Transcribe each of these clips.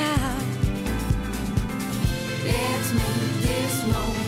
now. Let's make this moment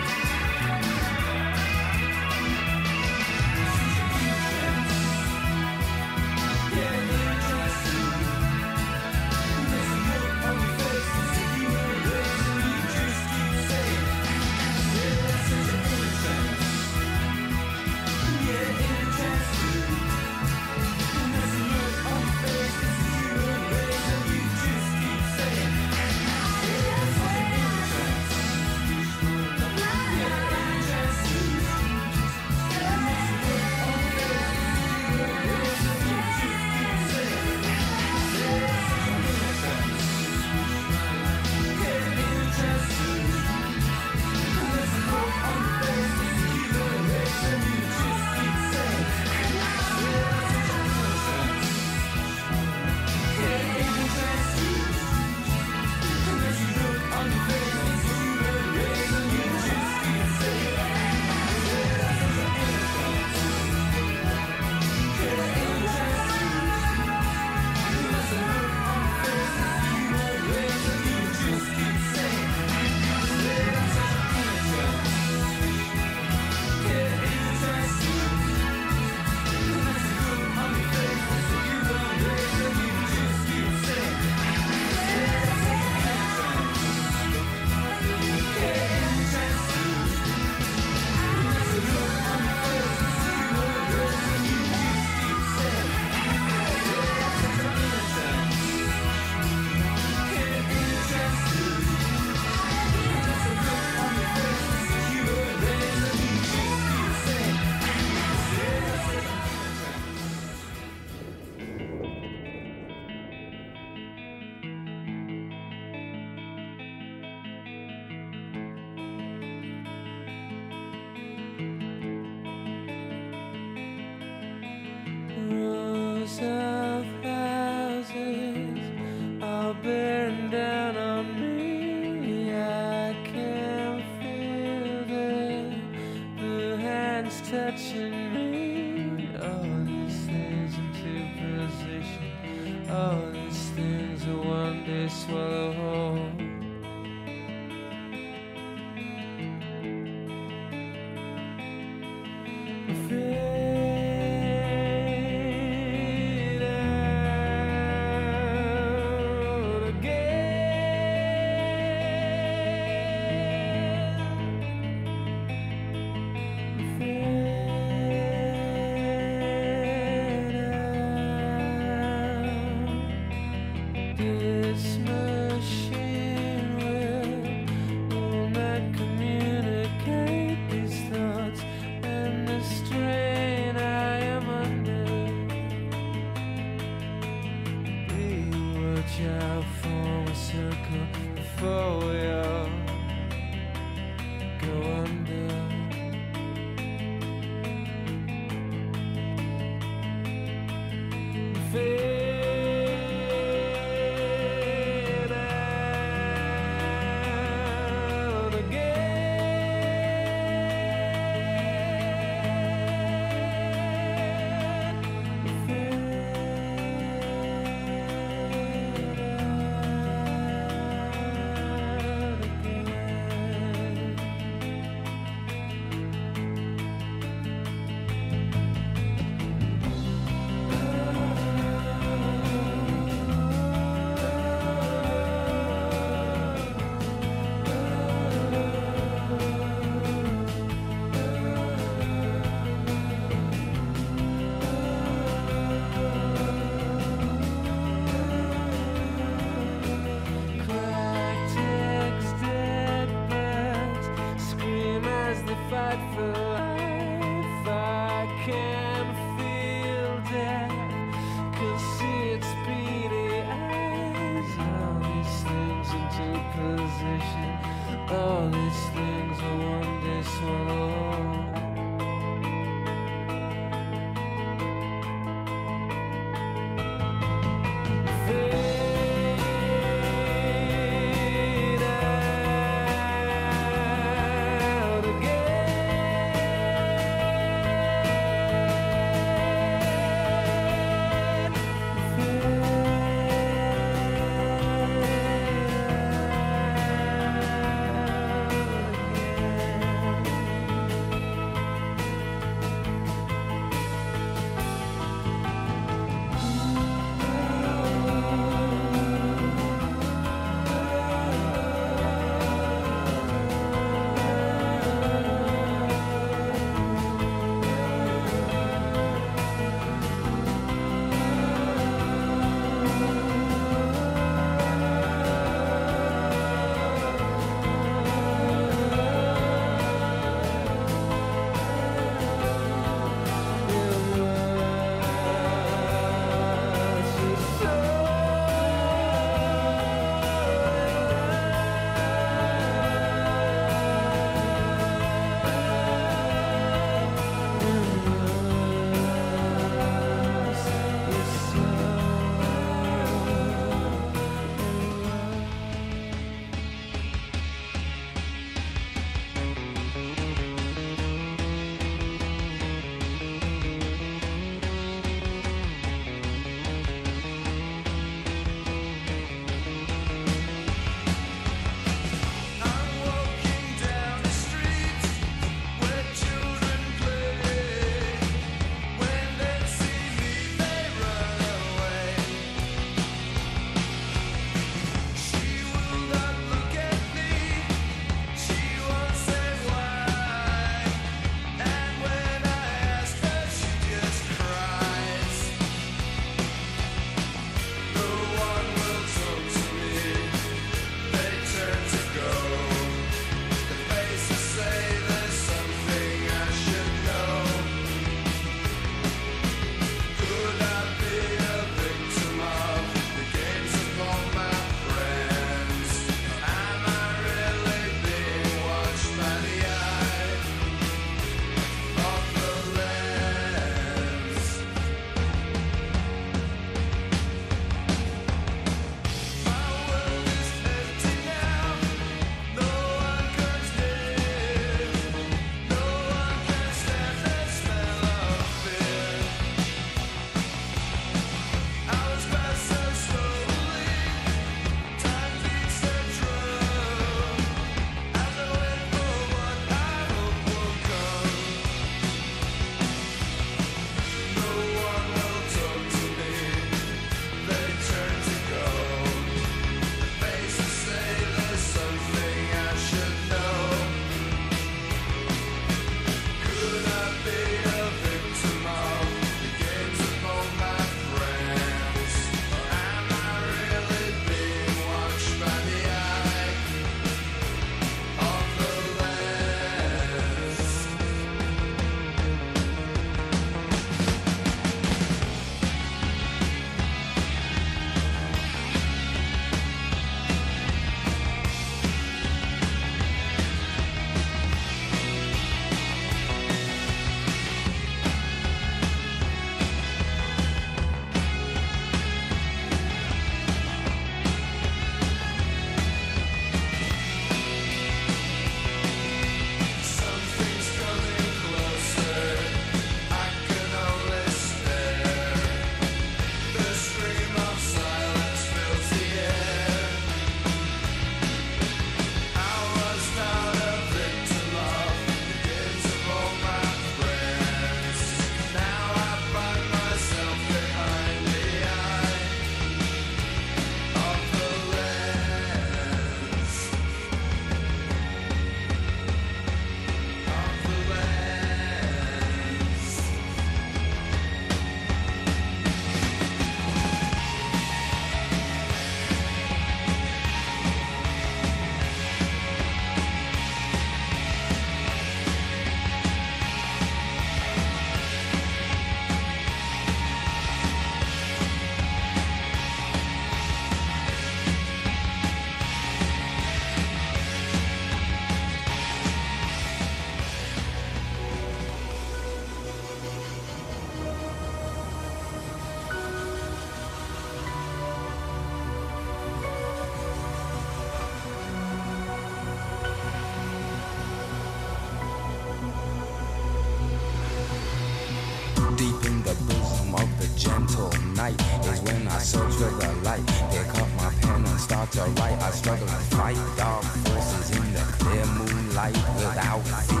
Search the light. Pick up my pen and start to write. I struggle and fight dark forces in the clear moonlight without fear.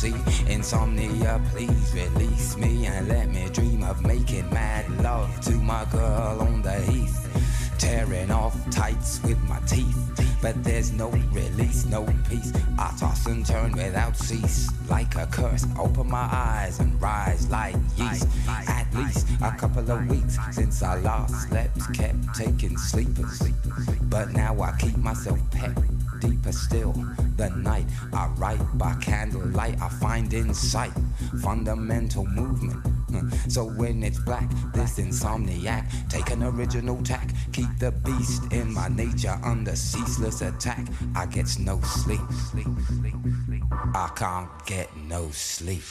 Greasy. Insomnia, please release me and let me dream of making mad love to my girl on the heath. Tearing off tights with my teeth, but there's no release, no peace. I toss and turn without cease, like a curse. Open my eyes and rise like yeast. At least a couple of weeks since I last slept, kept taking sleepers. But now I keep myself pet deeper still. The night I write by candlelight, I find insight, fundamental movement. Hmm. So when it's black, this insomniac, take an original tack, keep the beast in my nature under ceaseless attack. I get no sleep. I can't get no sleep.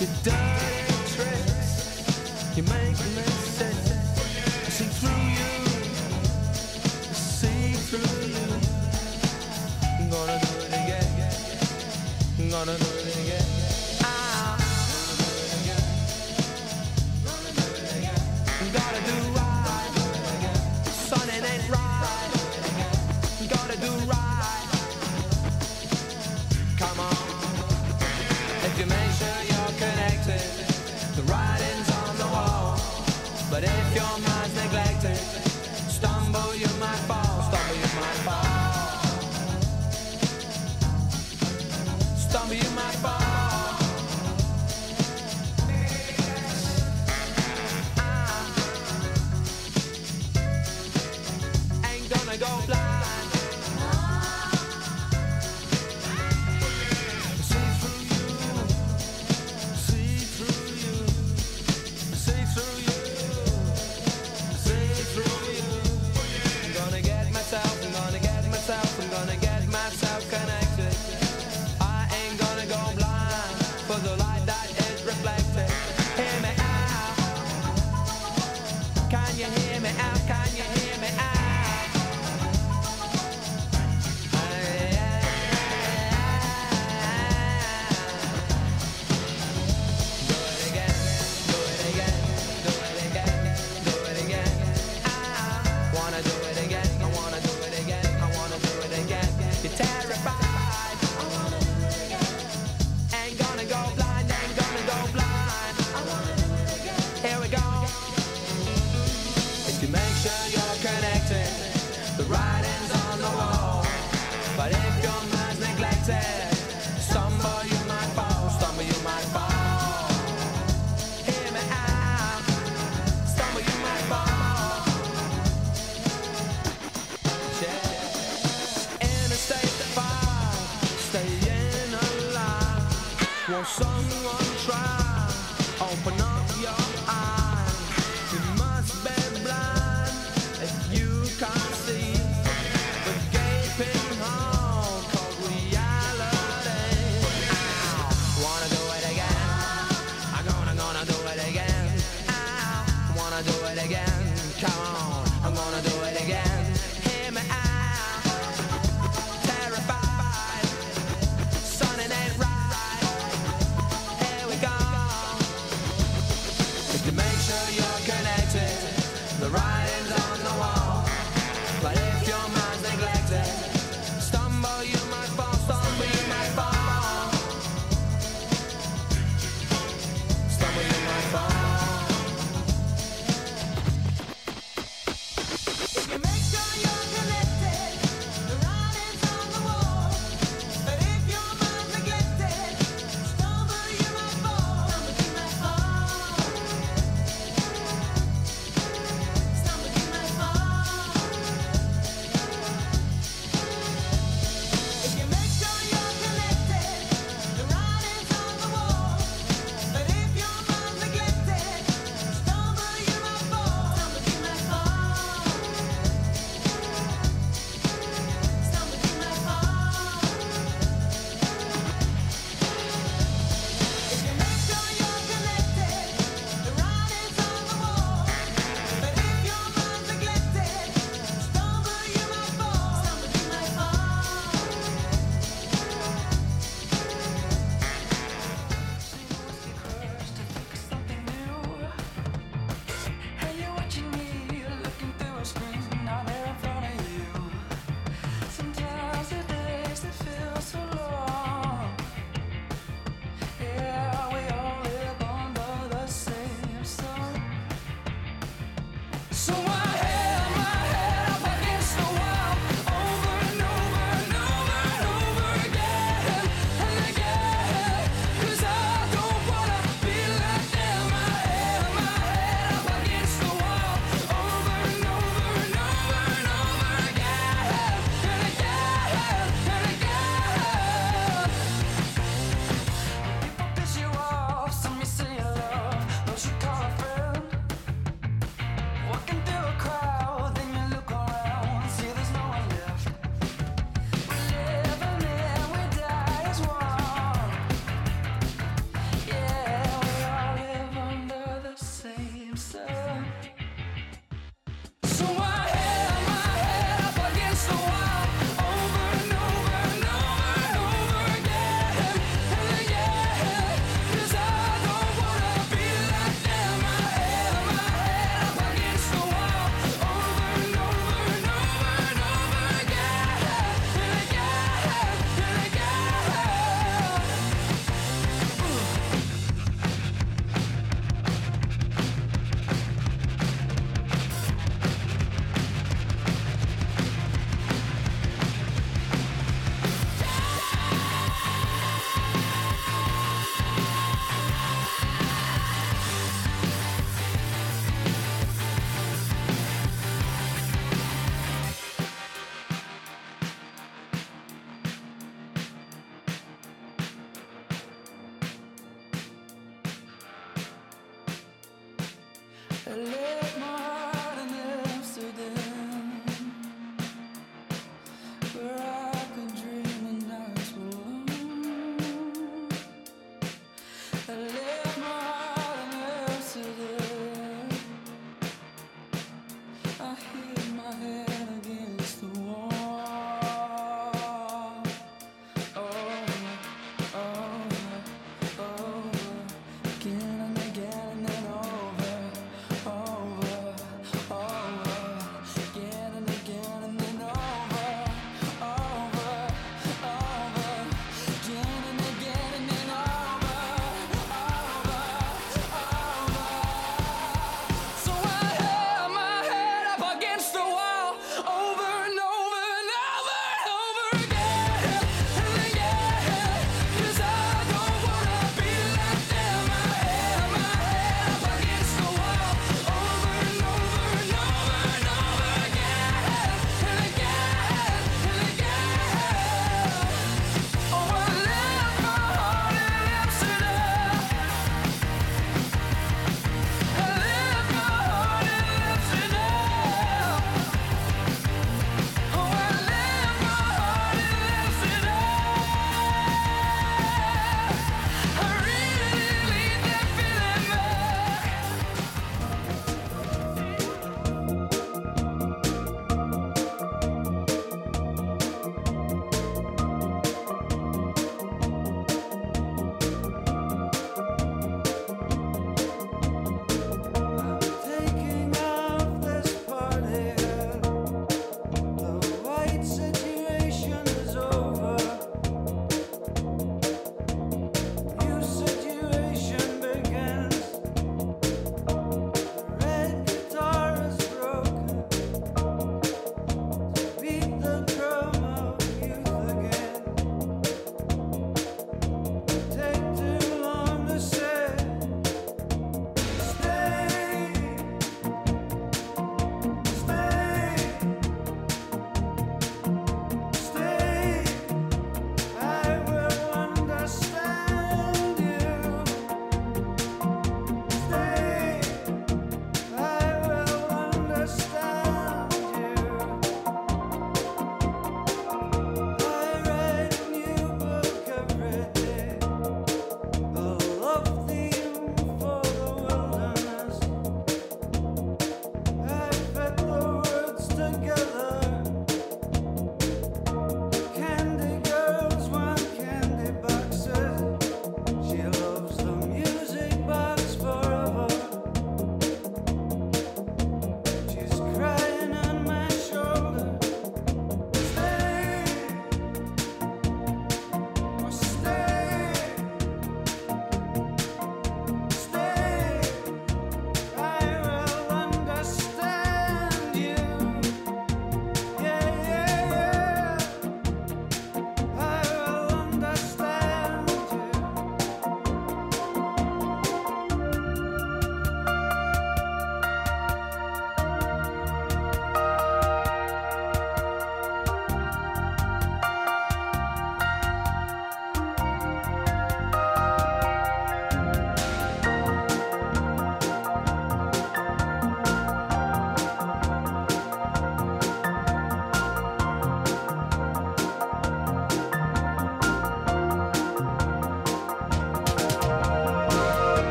Your dirty tricks, you make me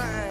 trying.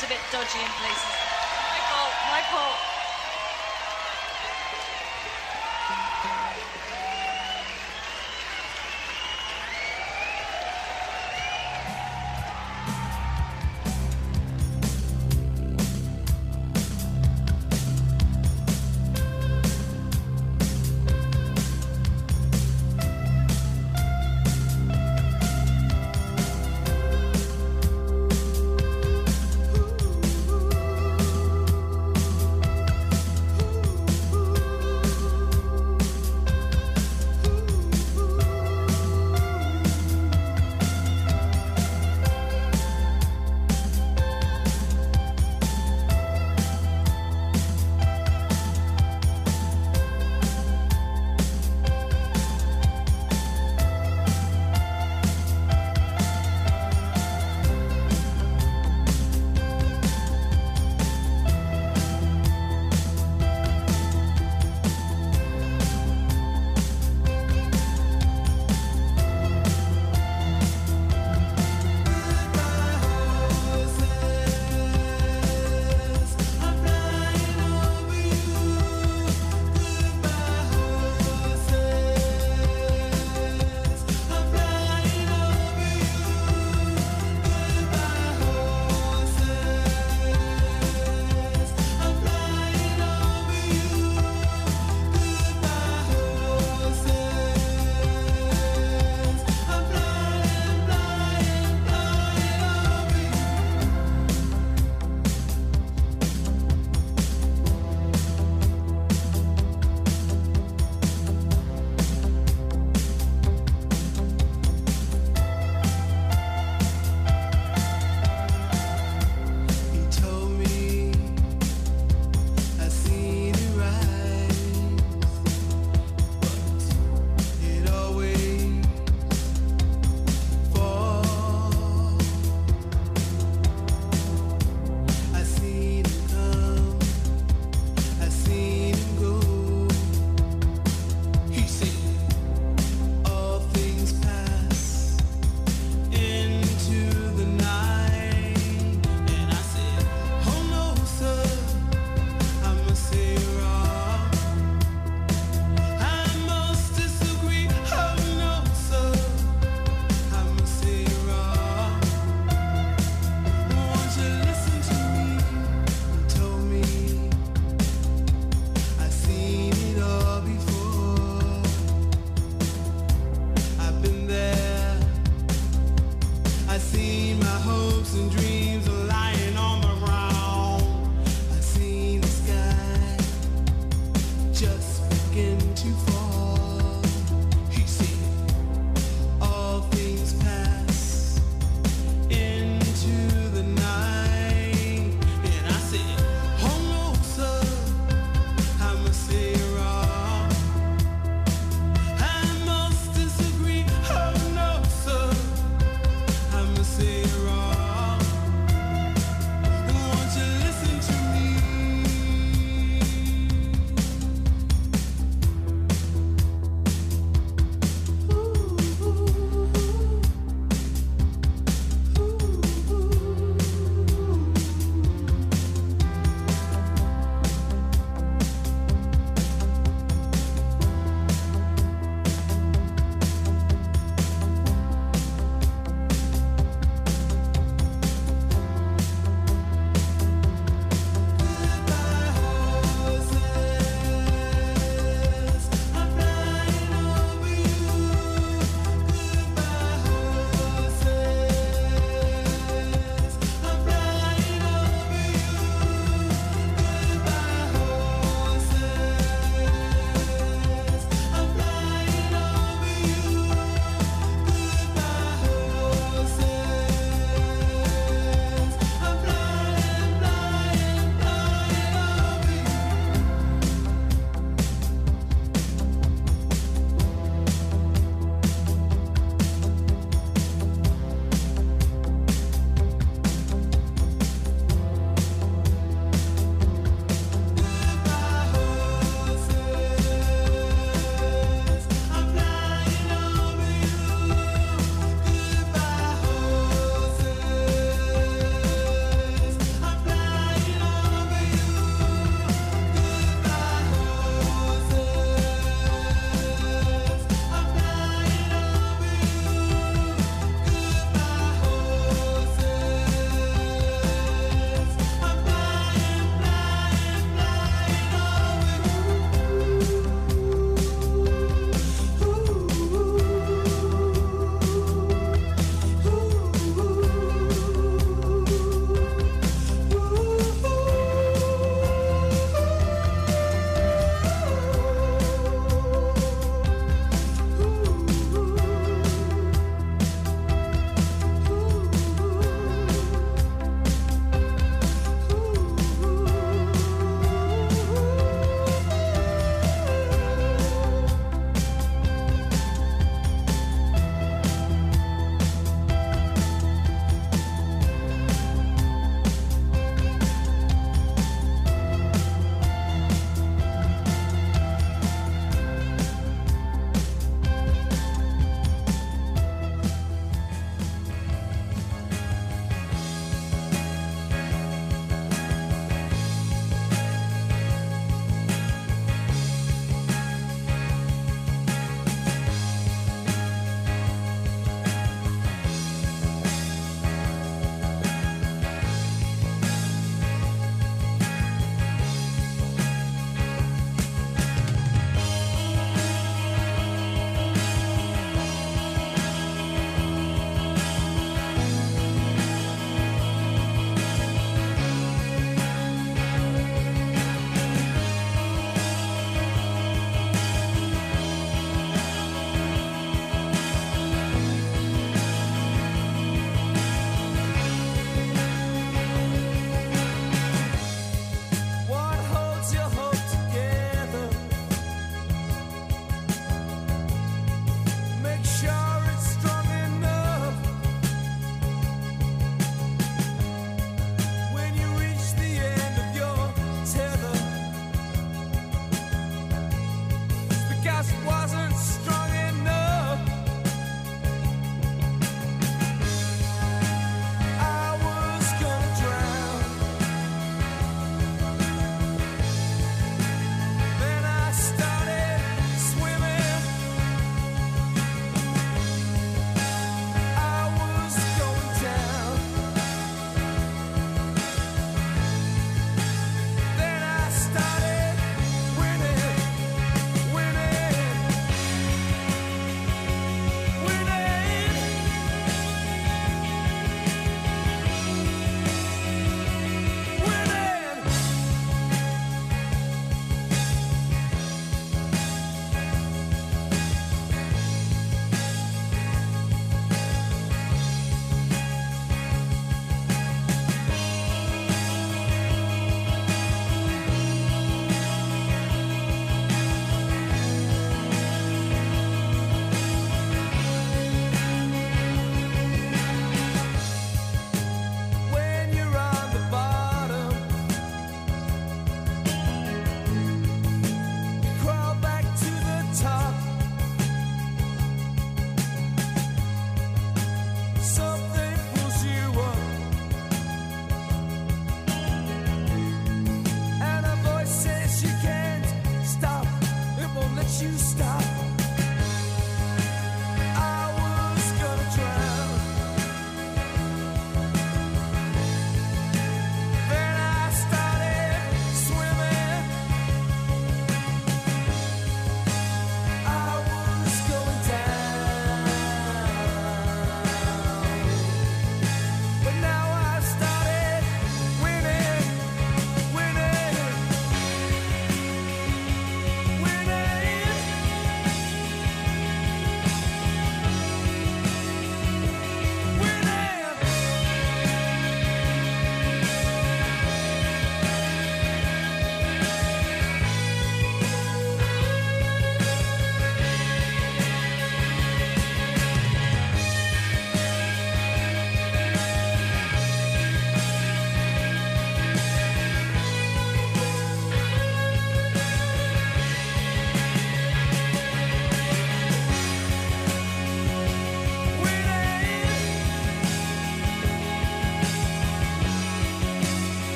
Was a bit dodgy in places.